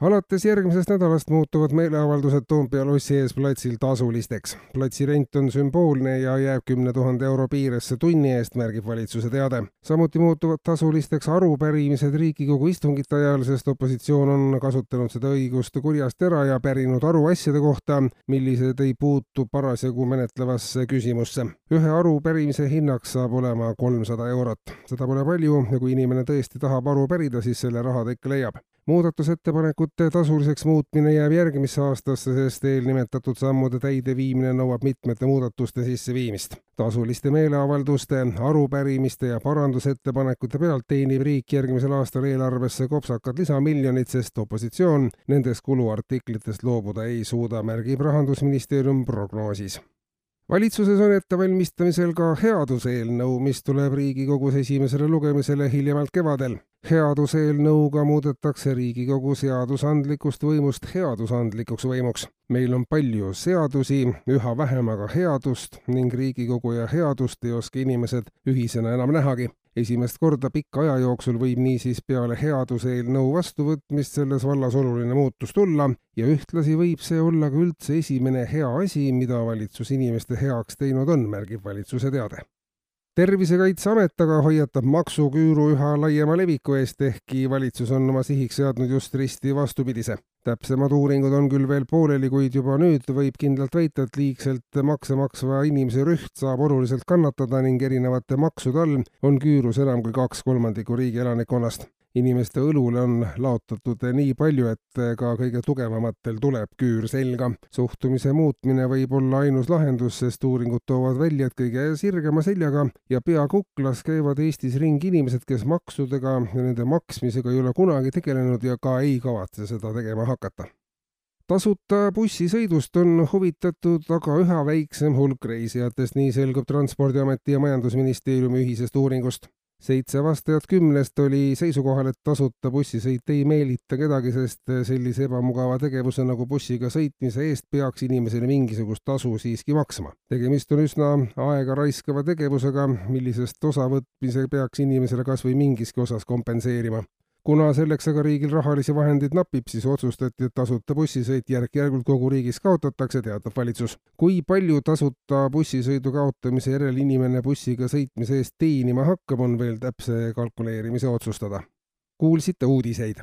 alates järgmisest nädalast muutuvad meeleavaldused Toompea lossi ees platsil tasulisteks. platsi rent on sümboolne ja jääb kümne tuhande euro piiresse tunni eest, märgib valitsuse teade. samuti muutuvad tasulisteks arupärimised Riigikogu istungite ajal, sest opositsioon on kasutanud seda õigust kurjast ära ja pärinud aru asjade kohta, millised ei puutu parasjagu menetlevasse küsimusse. ühe arupärimise hinnaks saab olema kolmsada eurot. seda pole palju ja kui inimene tõesti tahab aru pärida, siis selle raha ta ikka leiab muudatusettepanekute tasuliseks muutmine jääb järgmisse aastasse, sest eelnimetatud sammude täideviimine nõuab mitmete muudatuste sisseviimist. tasuliste meeleavalduste, arupärimiste ja parandusettepanekute pealt teenib riik järgmisel aastal eelarvesse kopsakad lisamiljonid, sest opositsioon nendest kuluartiklitest loobuda ei suuda, märgib Rahandusministeerium prognoosis valitsuses on ettevalmistamisel ka headuseelnõu, mis tuleb Riigikogus esimesele lugemisele hiljemalt kevadel. headuseelnõuga muudetakse Riigikogu seadusandlikust võimust headusandlikuks võimuks. meil on palju seadusi, üha vähem aga headust ning Riigikogu ja headust ei oska inimesed ühisena enam nähagi esimest korda pika aja jooksul võib niisiis peale headuseelnõu vastuvõtmist selles vallas oluline muutus tulla ja ühtlasi võib see olla ka üldse esimene hea asi, mida valitsus inimeste heaks teinud on, märgib valitsuse teade tervisekaitseamet aga hoiatab maksuküüru üha laiema leviku eest, ehkki valitsus on oma sihiks seadnud just risti vastupidise. täpsemad uuringud on küll veel pooleli, kuid juba nüüd võib kindlalt väita, et liigselt makse maksva inimese rüht saab oluliselt kannatada ning erinevate maksude all on küürus enam kui kaks kolmandikku riigi elanikkonnast inimeste õlule on laotatud nii palju, et ka kõige tugevamatel tuleb küür selga. suhtumise muutmine võib olla ainus lahendus, sest uuringud toovad välja, et kõige sirgema seljaga ja pea kuklas käivad Eestis ringi inimesed, kes maksudega ja nende maksmisega ei ole kunagi tegelenud ja ka ei kavatse seda tegema hakata tasuta bussisõidust on huvitatud aga üha väiksem hulk reisijatest, nii selgub Transpordiameti ja Majandusministeeriumi ühisest uuringust seitse vastajat kümnest oli seisukohal, et tasuta bussisõit ei meelita kedagi, sest sellise ebamugava tegevuse nagu bussiga sõitmise eest peaks inimesele mingisugust tasu siiski maksma. tegemist on üsna aega raiskava tegevusega, millisest osavõtmise peaks inimesele kas või mingiski osas kompenseerima kuna selleks aga riigil rahalisi vahendeid napib, siis otsustati, et tasuta bussisõit järk-järgult kogu riigis kaotatakse, teatab valitsus. kui palju tasuta bussisõidu kaotamise järel inimene bussiga sõitmise eest teenima hakkab, on veel täpse kalkuleerimise otsustada. kuulsite uudiseid